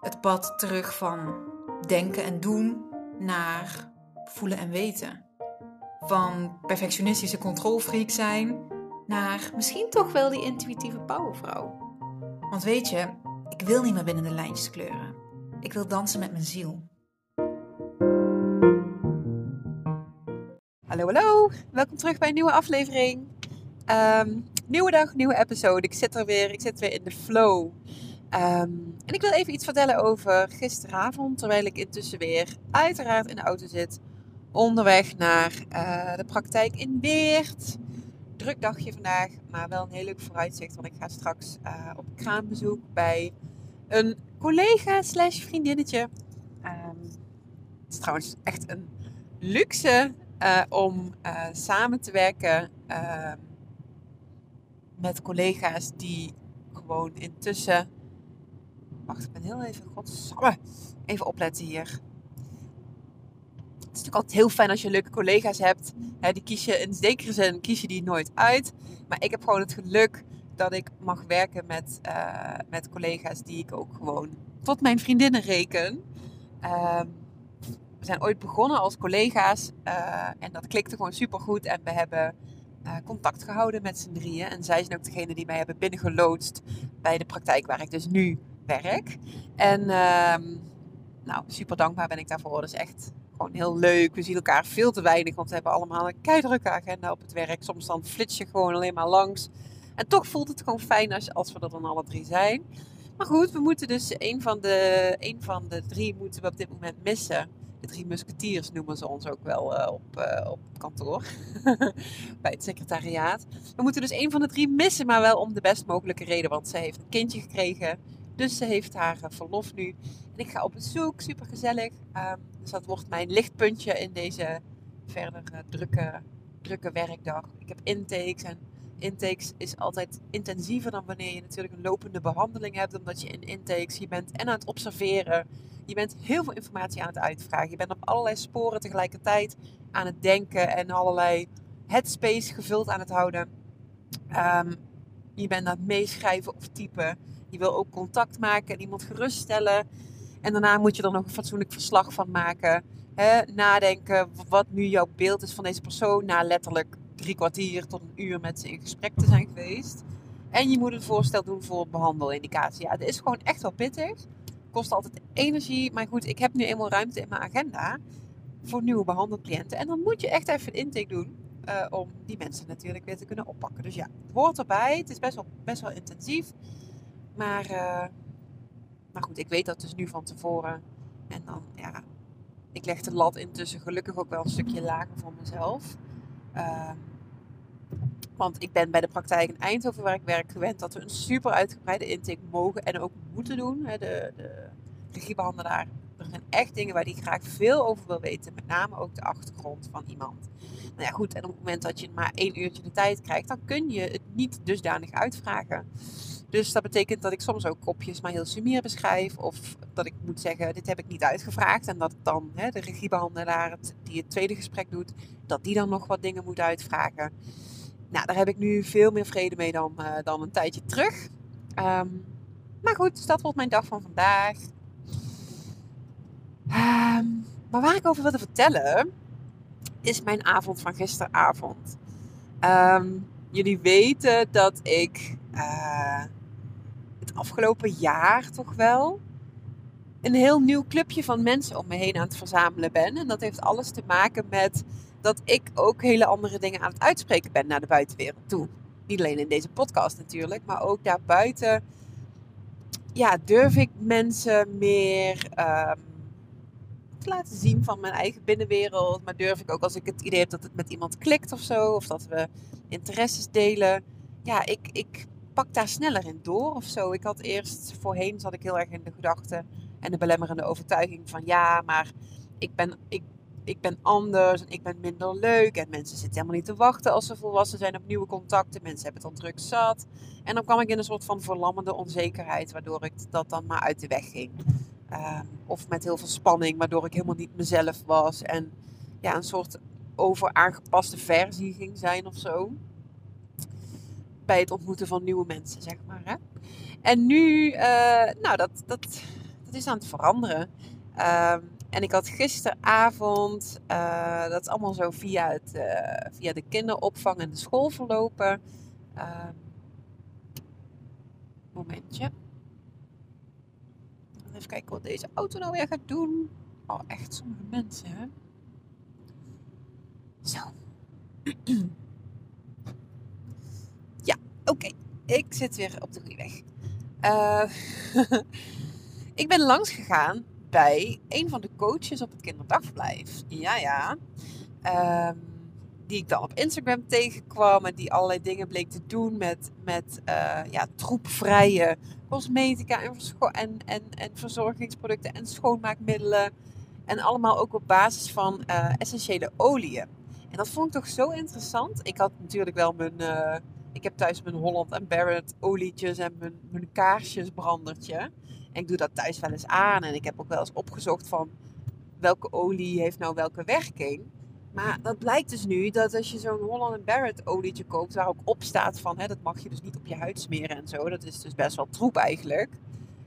Het pad terug van denken en doen naar voelen en weten. Van perfectionistische controlfreak zijn naar misschien toch wel die intuïtieve powervrouw. Want weet je, ik wil niet meer binnen de lijntjes kleuren. Ik wil dansen met mijn ziel. Hallo, hallo. Welkom terug bij een nieuwe aflevering. Ehm, nieuwe dag, nieuwe episode. Ik zit er weer, ik zit weer in de flow. Ehm, en ik wil even iets vertellen over gisteravond, terwijl ik intussen weer uiteraard in de auto zit. Onderweg naar eh, de praktijk in Weert. Druk dagje vandaag, maar wel een heel leuk vooruitzicht. Want ik ga straks uh, op kraambezoek bij een collega slash vriendinnetje. Ehm, het is trouwens echt een luxe uh, om samen te werken uh, met collega's die gewoon intussen. Wacht, ik ben heel even. Godsamme. Even opletten hier. Het is natuurlijk altijd heel fijn als je leuke collega's hebt. Die kies je in zekere zin kies je die nooit uit. Maar ik heb gewoon het geluk dat ik mag werken met, met collega's die ik ook gewoon tot mijn vriendinnen reken. Ehm, we zijn ooit begonnen als collega's uh, en dat klikte gewoon super goed. En we hebben uh, contact gehouden met z'n drieën. En zij zijn ook degene die mij hebben binnengeloodst bij de praktijk waar ik dus nu werk. En uh, nou, super dankbaar ben ik daarvoor. Dat is echt gewoon heel leuk. We zien elkaar veel te weinig, want we hebben allemaal een keidrukke agenda op het werk. Soms dan flits je gewoon alleen maar langs. En toch voelt het gewoon fijn als, als we er dan alle drie zijn. Maar goed, we moeten dus een van de, een van de drie moeten we op dit moment missen de drie musketiers noemen ze ons ook wel uh, op, uh, op kantoor. Bij het secretariaat. We moeten dus een van de drie missen, maar wel om de best mogelijke reden. Want ze heeft een kindje gekregen. Dus ze heeft haar uh, verlof nu. En ik ga op bezoek, super gezellig. Um, dus dat wordt mijn lichtpuntje in deze verder drukke, drukke werkdag. Ik heb intakes en intakes is altijd intensiever dan wanneer je natuurlijk een lopende behandeling hebt. Omdat je in intakes, je bent en aan het observeren. Je bent heel veel informatie aan het uitvragen. Je bent op allerlei sporen tegelijkertijd aan het denken en allerlei headspace gevuld aan het houden. Um, je bent aan het meeschrijven of typen. Je wil ook contact maken en iemand geruststellen. En daarna moet je er nog een fatsoenlijk verslag van maken. Nadenken wat nu jouw beeld is van deze persoon. Na letterlijk drie kwartier tot een uur met ze in gesprek te zijn geweest. En je moet een voorstel doen voor behandelindicatie. Ja, het is gewoon echt wel pittig. Kost altijd energie. Maar goed, ik heb nu eenmaal ruimte in mijn agenda voor nieuwe behandelcliënten. En dan moet je echt even een intake doen. Uh, om die mensen natuurlijk weer te kunnen oppakken. Dus ja, het hoort erbij. Het is best wel, best wel intensief. Maar, uh, maar goed, ik weet dat dus nu van tevoren. En dan, ja, ik leg de lat intussen gelukkig ook wel een stukje lager voor mezelf. Uh, want ik ben bij de praktijk in Eindhoven waar ik werk gewend dat we een super uitgebreide intake mogen en ook moeten doen. De, de regiebehandelaar. Er zijn echt dingen waar die graag veel over wil weten. Met name ook de achtergrond van iemand. Nou ja, goed. En op het moment dat je maar één uurtje de tijd krijgt, dan kun je het niet dusdanig uitvragen. Dus dat betekent dat ik soms ook kopjes maar heel sumier beschrijf. Of dat ik moet zeggen, dit heb ik niet uitgevraagd. En dat dan hè, de regiebehandelaar die het tweede gesprek doet, dat die dan nog wat dingen moet uitvragen. Nou, daar heb ik nu veel meer vrede mee dan, uh, dan een tijdje terug. Um, maar goed, dus dat wordt mijn dag van vandaag. Um, maar waar ik over wilde vertellen, is mijn avond van gisteravond. Um, jullie weten dat ik uh, afgelopen jaar toch wel een heel nieuw clubje van mensen om me heen aan het verzamelen ben. En dat heeft alles te maken met dat ik ook hele andere dingen aan het uitspreken ben naar de buitenwereld toe. Niet alleen in deze podcast natuurlijk, maar ook daarbuiten. Ja, durf ik mensen meer um, te laten zien van mijn eigen binnenwereld. Maar durf ik ook als ik het idee heb dat het met iemand klikt of zo. Of dat we interesses delen. Ja, ik, ik pak daar sneller in door of zo. Ik had eerst, voorheen zat ik heel erg in de gedachte en de belemmerende overtuiging van ja, maar ik ben, ik, ik ben anders en ik ben minder leuk. En mensen zitten helemaal niet te wachten als ze volwassen zijn op nieuwe contacten. Mensen hebben het al druk zat. En dan kwam ik in een soort van verlammende onzekerheid, waardoor ik dat dan maar uit de weg ging. Ehm, of met heel veel spanning, waardoor ik helemaal niet mezelf was. En ja, een soort overaangepaste versie ging zijn of zo. Bij het ontmoeten van nieuwe mensen, zeg maar. Hè? En nu, uh, nou, dat, dat, dat is aan het veranderen. Ehm, en ik had gisteravond, uh, dat is allemaal zo via, het, uh, via de kinderopvang en de school verlopen. Ehm, momentje. Even kijken wat deze auto nou weer gaat doen. Oh, echt sommige mensen, hè? Zo. ja, oké. Ik zit weer op de goede weg. Uh, ik ben langs gegaan bij een van de coaches op het kinderdagverblijf. Ja, ja. Um, die ik dan op Instagram tegenkwam en die allerlei dingen bleek te doen met, met uh, ja, troepvrije cosmetica en, en, en, en verzorgingsproducten en schoonmaakmiddelen. En allemaal ook op basis van uh, essentiële oliën. En dat vond ik toch zo interessant. Ik had natuurlijk wel mijn. Ik heb thuis mijn Holland en Barrett olietjes en mijn, mijn kaarsjesbrandertje. En ik doe dat thuis wel eens aan. En ik heb ook wel eens opgezocht van welke olie heeft nou welke werking. Maar dat blijkt dus nu dat als je zo'n Holland Barrett olietje koopt, waar ook op staat van hè, dat mag je dus niet op je huid smeren en zo. Dat is dus best wel troep eigenlijk.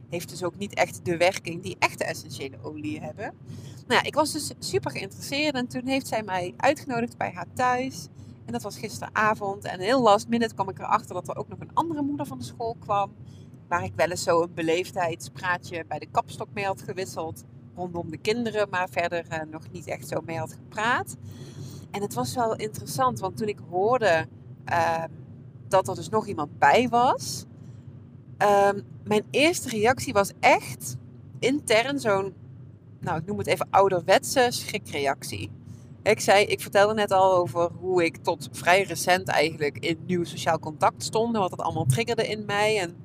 Heeft dus ook niet echt de werking die echte essentiële oliën hebben. Nou ja, ik was dus super geïnteresseerd en toen heeft zij mij uitgenodigd bij haar thuis. En dat was gisteravond. En heel last minute kwam ik erachter dat er ook nog een andere moeder van de school kwam. Waar ik wel eens zo een beleefdheidspraatje bij de kapstok mee had gewisseld rondom de kinderen, maar verder uh, nog niet echt zo mee had gepraat. En het was wel interessant, want toen ik hoorde uh, dat er dus nog iemand bij was, uh, mijn eerste reactie was echt intern zo'n, nou ik noem het even ouderwetse schrikreactie. Ik zei, ik vertelde net al over hoe ik tot vrij recent eigenlijk in nieuw sociaal contact stond. En wat dat allemaal triggerde in mij. En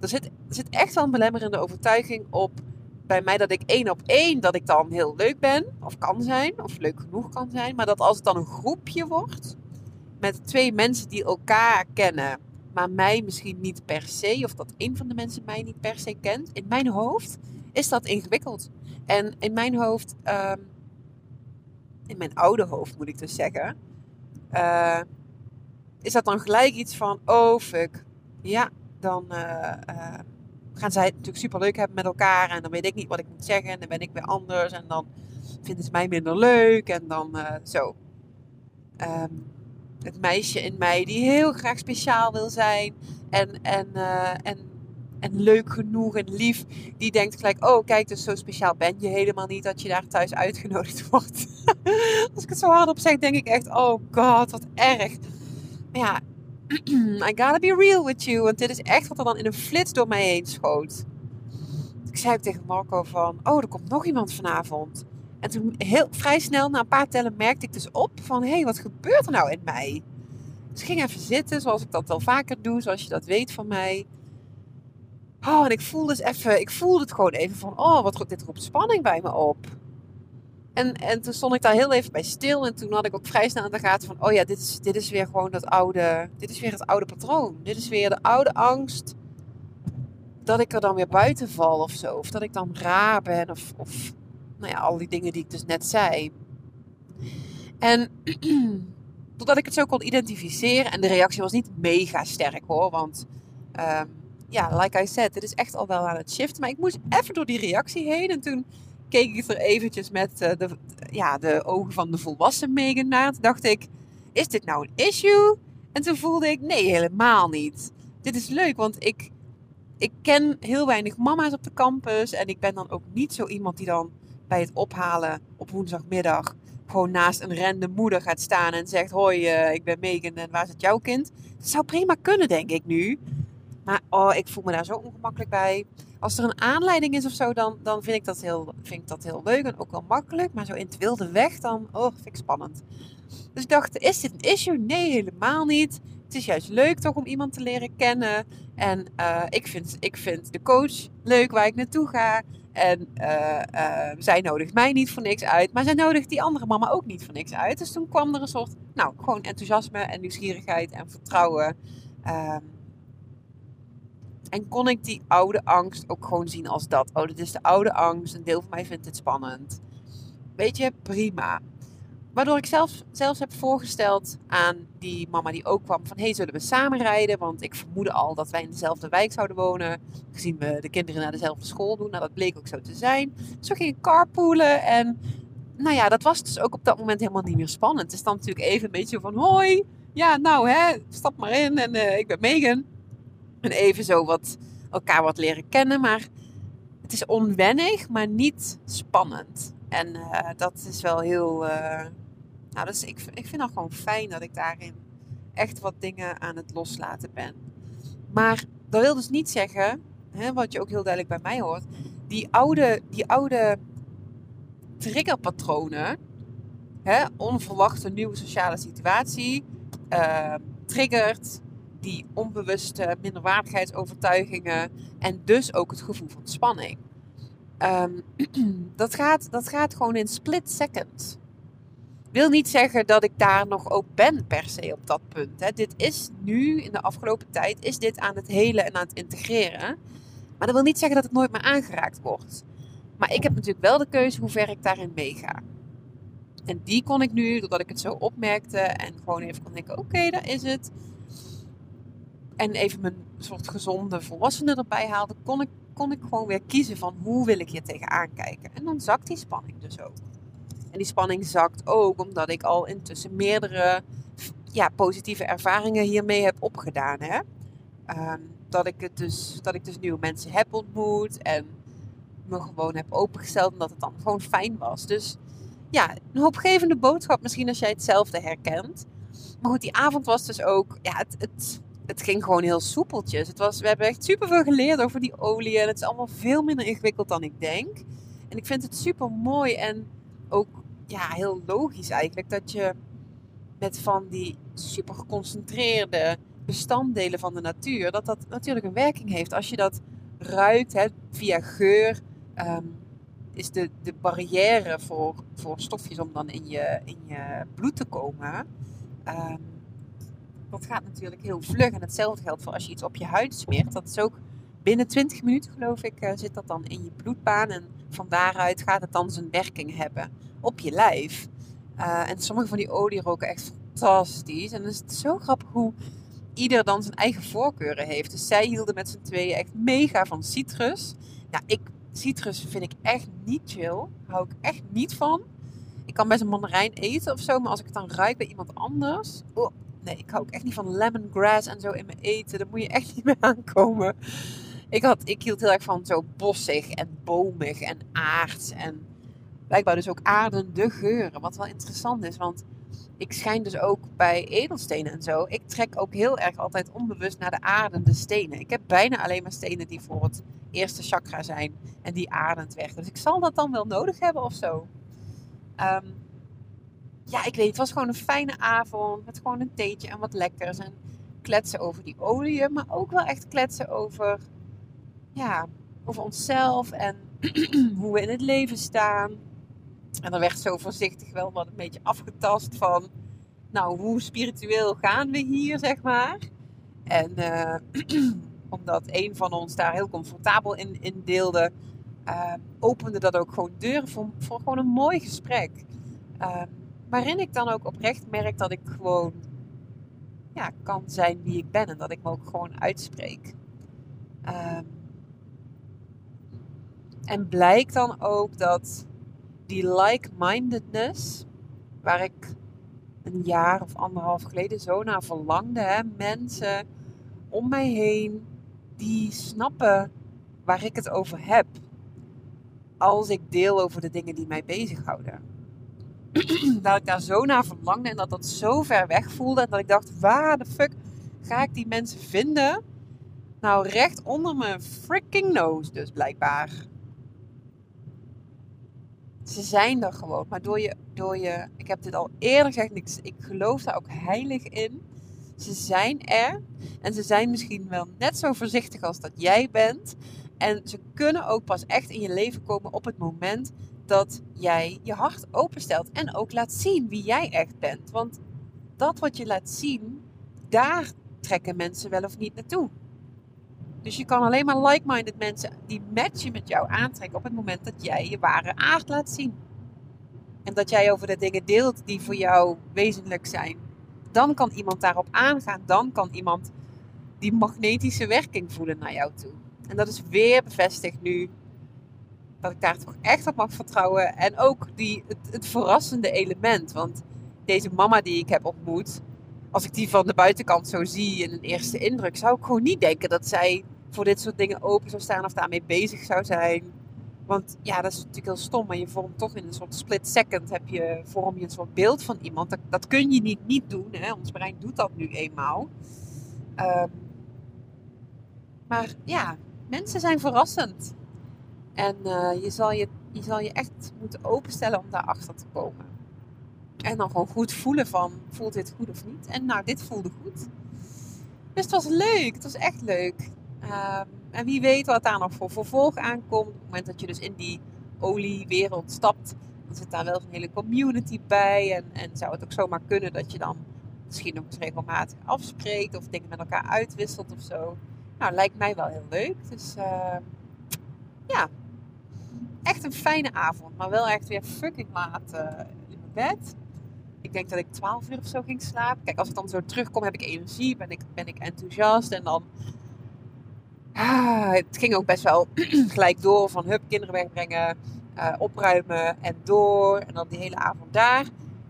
er zit, zit echt wel een belemmerende overtuiging op bij mij dat ik één op één, dat ik dan heel leuk ben, of kan zijn, of leuk genoeg kan zijn. Maar dat als het dan een groepje wordt, met twee mensen die elkaar kennen, maar mij misschien niet per se, of dat een van de mensen mij niet per se kent, in mijn hoofd is dat ingewikkeld. En in mijn hoofd, um, in mijn oude hoofd moet ik dus zeggen, uh, is dat dan gelijk iets van, oh fuck, ja, dan... Uh, uh, gaan zij het natuurlijk super leuk hebben met elkaar. En dan weet ik niet wat ik moet zeggen. En dan ben ik weer anders. En dan vinden ze mij minder leuk. En dan zo. Um, het meisje in mij die heel graag speciaal wil zijn. En, en, en, en leuk genoeg en lief. Die denkt gelijk, oh kijk, dus zo speciaal ben je helemaal niet dat je daar thuis uitgenodigd wordt. Als ik het zo hard op zeg, denk ik echt, oh god, wat erg. Maar ja, I gotta be real with you. Want dit is echt wat er dan in een flits door mij heen schoot. Ik zei tegen Marco van, oh, er komt nog iemand vanavond. En toen heel vrij snel, na een paar tellen, merkte ik dus op van, hé, hey, wat gebeurt er nou in mij? Dus ging even zitten, zoals ik dat wel vaker doe, zoals je dat weet van mij. Oh, en ik voelde, dus even, ik voelde het gewoon even van, oh, wat dit roept spanning bij me op. En, en toen stond ik daar heel even bij stil. En toen had ik ook vrij snel aan de gaten van... Oh ja, dit is, dit is weer gewoon dat oude... Dit is weer het oude patroon. Dit is weer de oude angst... Dat ik er dan weer buiten val of zo. Of dat ik dan raar ben. Of, of nou ja, al die dingen die ik dus net zei. En totdat ik het zo kon identificeren. En de reactie was niet mega sterk hoor. Want um, ja, like I said, dit is echt al wel aan het shiften. Maar ik moest even door die reactie heen. En toen keek ik er eventjes met uh, de, ja, de ogen van de volwassen Megan naar. Toen dacht ik, is dit nou een issue? En toen voelde ik, nee, helemaal niet. Dit is leuk, want ik, ik ken heel weinig mama's op de campus. En ik ben dan ook niet zo iemand die dan bij het ophalen op woensdagmiddag gewoon naast een rende moeder gaat staan en zegt: Hoi, uh, ik ben Megan en waar zit jouw kind? Dat zou prima kunnen, denk ik nu. Maar oh, ik voel me daar zo ongemakkelijk bij als er een aanleiding is of zo, dan, dan vind, ik dat heel, vind ik dat heel leuk en ook wel makkelijk. Maar zo in het wilde weg, dan oh, vind ik spannend. Dus ik dacht, is dit een issue? Nee, helemaal niet. Het is juist leuk toch om iemand te leren kennen. En uh, ik, vind, ik vind de coach leuk waar ik naartoe ga. En uh, uh, zij nodigt mij niet voor niks uit. Maar zij nodigt die andere mama ook niet voor niks uit. Dus toen kwam er een soort, nou, gewoon enthousiasme en nieuwsgierigheid en vertrouwen. En kon ik die oude angst ook gewoon zien als dat. Oh, dit is de oude angst. Een deel van mij vindt het spannend. Weet je, prima. Waardoor ik zelf, zelfs heb voorgesteld aan die mama die ook kwam van... hey, zullen we samen rijden? Want ik vermoedde al dat wij in dezelfde wijk zouden wonen. Gezien we de kinderen naar dezelfde school doen. Nou, dat bleek ook zo te zijn. Dus we gingen carpoolen en... Nou ja, dat was dus ook op dat moment helemaal niet meer spannend. Het is dan natuurlijk even een beetje van... Hoi, ja, nou hè, stap maar in en uh, ik ben Megan. En even zo wat elkaar wat leren kennen. Maar het is onwennig, maar niet spannend. En uh, dat is wel heel. Uh, nou, dus ik, ik vind het gewoon fijn dat ik daarin echt wat dingen aan het loslaten ben. Maar dat wil dus niet zeggen, hè, wat je ook heel duidelijk bij mij hoort, die oude, die oude triggerpatronen, hè, onverwachte nieuwe sociale situatie, uh, triggert die onbewuste minderwaardigheidsovertuigingen en dus ook het gevoel van spanning. Um, dat, gaat, dat gaat gewoon in split seconds. Wil niet zeggen dat ik daar nog ook ben per se op dat punt. Hè. Dit is nu, in de afgelopen tijd, is dit aan het helen en aan het integreren. Maar dat wil niet zeggen dat het nooit meer aangeraakt wordt. Maar ik heb natuurlijk wel de keuze hoe ver ik daarin meega. En die kon ik nu, doordat ik het zo opmerkte en gewoon even kon denken: oké, daar is het en even mijn soort gezonde volwassenen erbij haalde, kon ik, kon ik gewoon weer kiezen van hoe wil ik hier tegenaan kijken. En dan zakt die spanning dus ook. En die spanning zakt ook omdat ik al intussen meerdere ja, positieve ervaringen hiermee heb opgedaan. Hè? Um, dat, ik het dus, dat ik dus nieuwe mensen heb ontmoet en me gewoon heb opengesteld en dat het dan gewoon fijn was. Dus ja, een hoopgevende boodschap misschien als jij hetzelfde herkent. Maar goed, die avond was dus ook, ja, het, het, het ging gewoon heel soepeltjes. Het was, we hebben echt superveel geleerd over die olie. En het is allemaal veel minder ingewikkeld dan ik denk. En ik vind het super mooi en ook ja, heel logisch eigenlijk dat je met van die super geconcentreerde bestanddelen van de natuur, dat dat natuurlijk een werking heeft. Als je dat ruikt hè, via geur, um, is de, de barrière voor, voor stofjes om dan in je, in je bloed te komen. Um, dat gaat natuurlijk heel vlug. En hetzelfde geldt voor als je iets op je huid smeert. Dat is ook binnen 20 minuten, geloof ik, uh, zit dat dan in je bloedbaan. En van daaruit gaat het dan zijn werking hebben op je lijf. Uh, en sommige van die olie roken echt fantastisch. En dan is het zo grappig hoe ieder dan zijn eigen voorkeuren heeft. Dus zij hielden met z'n tweeën echt mega van citrus. Ja, ik, citrus vind ik echt niet chill. Hou ik echt niet van. Ik kan best een mandarijn eten of zo, maar als ik het dan ruik bij iemand anders, oh, nee, ik hou ook echt niet van lemongrass en zo in mijn eten. Daar moet je echt niet mee aankomen. Ik, had, ik hield heel erg van zo bossig en bomig en aards. En blijkbaar dus ook aardende geuren. Wat wel interessant is, want ik schijn dus ook bij edelstenen en zo. Ik trek ook heel erg altijd onbewust naar de aardende stenen. Ik heb bijna alleen maar stenen die voor het eerste chakra zijn en die aardend werken. Dus ik zal dat dan wel nodig hebben of zo. Um, ja, ik weet, het was gewoon een fijne avond met gewoon een theetje en wat lekkers. En kletsen over die olie, maar ook wel echt kletsen over, ja, over onszelf en hoe we in het leven staan. En er werd zo voorzichtig wel wat een beetje afgetast van, nou, hoe spiritueel gaan we hier, zeg maar. En uh, omdat een van ons daar heel comfortabel in, in deelde, uh, opende dat ook gewoon deuren voor, voor gewoon een mooi gesprek. Uh, waarin ik dan ook oprecht merk dat ik gewoon ja, kan zijn wie ik ben en dat ik me ook gewoon uitspreek. Um, en blijkt dan ook dat die like-mindedness, waar ik een jaar of anderhalf geleden zo naar verlangde, hè, mensen om mij heen die snappen waar ik het over heb. Als ik deel over de dingen die mij bezighouden. dat ik daar zo naar verlangde en dat dat zo ver weg voelde. En dat ik dacht, waar de fuck ga ik die mensen vinden? Nou, recht onder mijn freaking nose dus blijkbaar. Ze zijn er gewoon. Maar door je, door je ik heb dit al eerder gezegd, ik, ik geloof daar ook heilig in. Ze zijn er en ze zijn misschien wel net zo voorzichtig als dat jij bent. En ze kunnen ook pas echt in je leven komen op het moment dat jij je hart openstelt en ook laat zien wie jij echt bent. Want dat wat je laat zien, daar trekken mensen wel of niet naartoe. Dus je kan alleen maar like-minded mensen die matchen met jou aantrekken op het moment dat jij je ware aard laat zien. En dat jij over de dingen deelt die voor jou wezenlijk zijn. Dan kan iemand daarop aangaan. Dan kan iemand die magnetische werking voelen naar jou toe. En dat is weer bevestigd nu. Dat ik daar toch echt op mag vertrouwen. En ook die, het, verrassende element. Want deze mama die ik heb ontmoet. Als ik die van de buitenkant zo zie in een eerste indruk. Zou ik gewoon niet denken dat zij voor dit soort dingen open zou staan. Of daarmee bezig zou zijn. Want ja, dat is natuurlijk heel stom. Maar je vormt toch in een soort split second. Heb je, vorm je een soort beeld van iemand. Dat, dat kun je niet niet doen. Hè? Ons brein doet dat nu eenmaal. Um, maar ja, mensen zijn verrassend. En uh, je, zal je, je zal je echt moeten openstellen om daarachter te komen. En dan gewoon goed voelen van, voelt dit goed of niet? En nou, dit voelde goed. Dus het was leuk. Het was echt leuk. Um, en wie weet wat daar nog voor vervolg aankomt. Op het moment dat je dus in die oliewereld stapt, dan zit daar wel een hele community bij. En, en zou het ook zomaar kunnen dat je dan misschien nog eens regelmatig afspreekt of dingen met elkaar uitwisselt of zo. Nou, lijkt mij wel heel leuk. Dus uh, ja, echt een fijne avond. Maar wel echt weer fucking laat uh, in mijn bed. Ik denk dat ik 12 uur of zo ging slapen. Kijk, als ik dan zo terugkom, heb ik energie, ben ik, ben ik enthousiast. En dan. Ah, het ging ook best wel gelijk door van hup, kinderen wegbrengen, uh, opruimen en door. En dan die hele avond daar.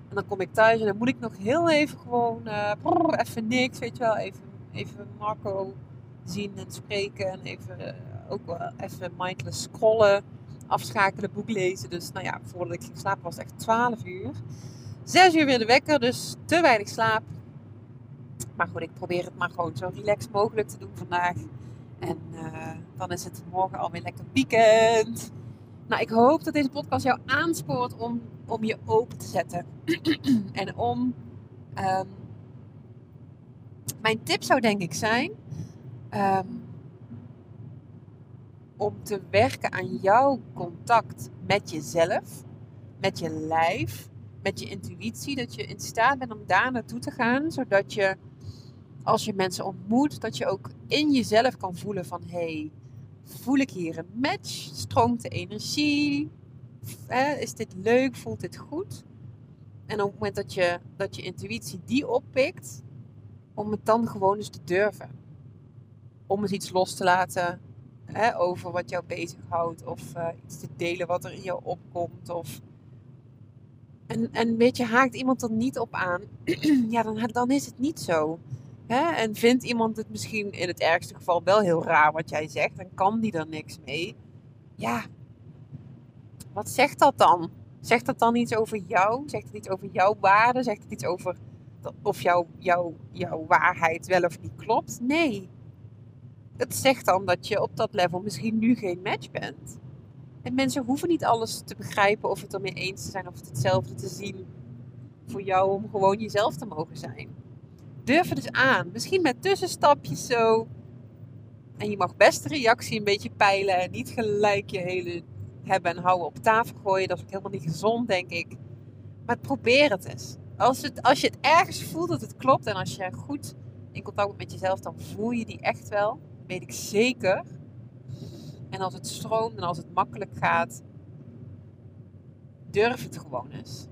En dan kom ik thuis en dan moet ik nog heel even gewoon, brrr, even niks, weet je wel, even, even Marco zien en spreken. En even, ook wel even mindless scrollen, afschakelen, boek lezen. Dus nou ja, voordat ik ging slapen was het echt 12 uur. 6 uur weer de wekker, dus te weinig slaap. Maar goed, ik probeer het maar gewoon zo relaxed mogelijk te doen vandaag. En uh, dan is het morgen alweer lekker weekend. Nou, ik hoop dat deze podcast jou aanspoort om, om je open te zetten. en om. Um, mijn tip zou denk ik zijn um, om te werken aan jouw contact met jezelf, met je lijf, met je intuïtie. Dat je in staat bent om daar naartoe te gaan, zodat je als je mensen ontmoet, dat je ook in jezelf kan voelen van hey, voel ik hier een match? Stroomt de energie? Is dit leuk? Voelt dit goed? En op het moment dat je, dat je intuïtie die oppikt, om het dan gewoon eens te durven om eens iets los te laten over wat jou bezighoudt. Of uh, iets te delen wat er in jou opkomt. Of... En, en weet je, haakt iemand er niet op aan, ja, dan, dan is het niet zo. Hè? En vindt iemand het misschien in het ergste geval wel heel raar wat jij zegt, dan kan die er niks mee. Ja, wat zegt dat dan? Zegt dat dan iets over jou? Zegt het iets over jouw waarde? Zegt het iets over of jouw, jouw, jouw waarheid wel of niet klopt? Nee het zegt dan dat je op dat level misschien nu geen match bent. En mensen hoeven niet alles te begrijpen of het ermee eens te zijn of het hetzelfde te zien voor jou om gewoon jezelf te mogen zijn. Durf het dus aan. Misschien met tussenstapjes zo. En je mag best de reactie een beetje peilen en niet gelijk je hele hebben en houden op tafel gooien. Dat is ook helemaal niet gezond, denk ik. Maar probeer het eens. Als, het, als je het ergens voelt dat het klopt en als je goed in contact bent met jezelf, dan voel je die echt wel weet ik zeker. En als het stroomt en als het makkelijk gaat, durf het gewoon eens.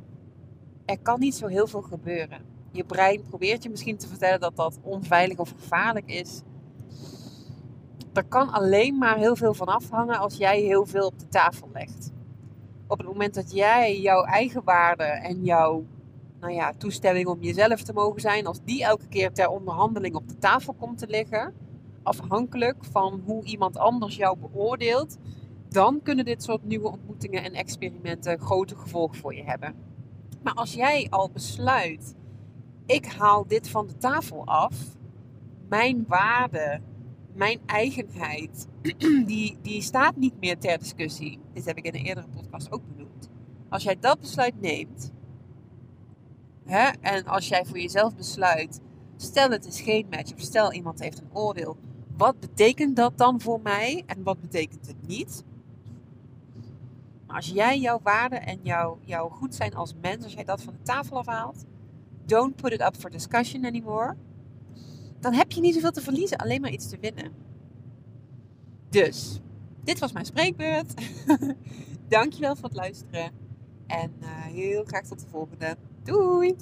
Er kan niet zo heel veel gebeuren. Je brein probeert je misschien te vertellen dat dat onveilig of gevaarlijk is. Er kan alleen maar heel veel van afhangen als jij heel veel op de tafel legt. Op het moment dat jij jouw eigen waarde en jouw nou ja, toestemming om jezelf te mogen zijn, als die elke keer ter onderhandeling op de tafel komt te liggen, afhankelijk van hoe iemand anders jou beoordeelt, dan kunnen dit soort nieuwe ontmoetingen en experimenten grote gevolgen voor je hebben. Maar als jij al besluit, ik haal dit van de tafel af, mijn waarde, mijn eigenheid, die, die staat niet meer ter discussie. Dit heb ik in een eerdere podcast ook benoemd. Als jij dat besluit neemt, hè, en als jij voor jezelf besluit, Stel het is geen match of stel iemand heeft een oordeel. Wat betekent dat dan voor mij en wat betekent het niet? Als jij jouw waarde en jouw, jouw goed zijn als mens, als jij dat van de tafel afhaalt, don't put it up for discussion anymore, dan heb je niet zoveel te verliezen, alleen maar iets te winnen. Dus, dit was mijn spreekbeurt. Dankjewel voor het luisteren. En uh, heel graag tot de volgende. Doei!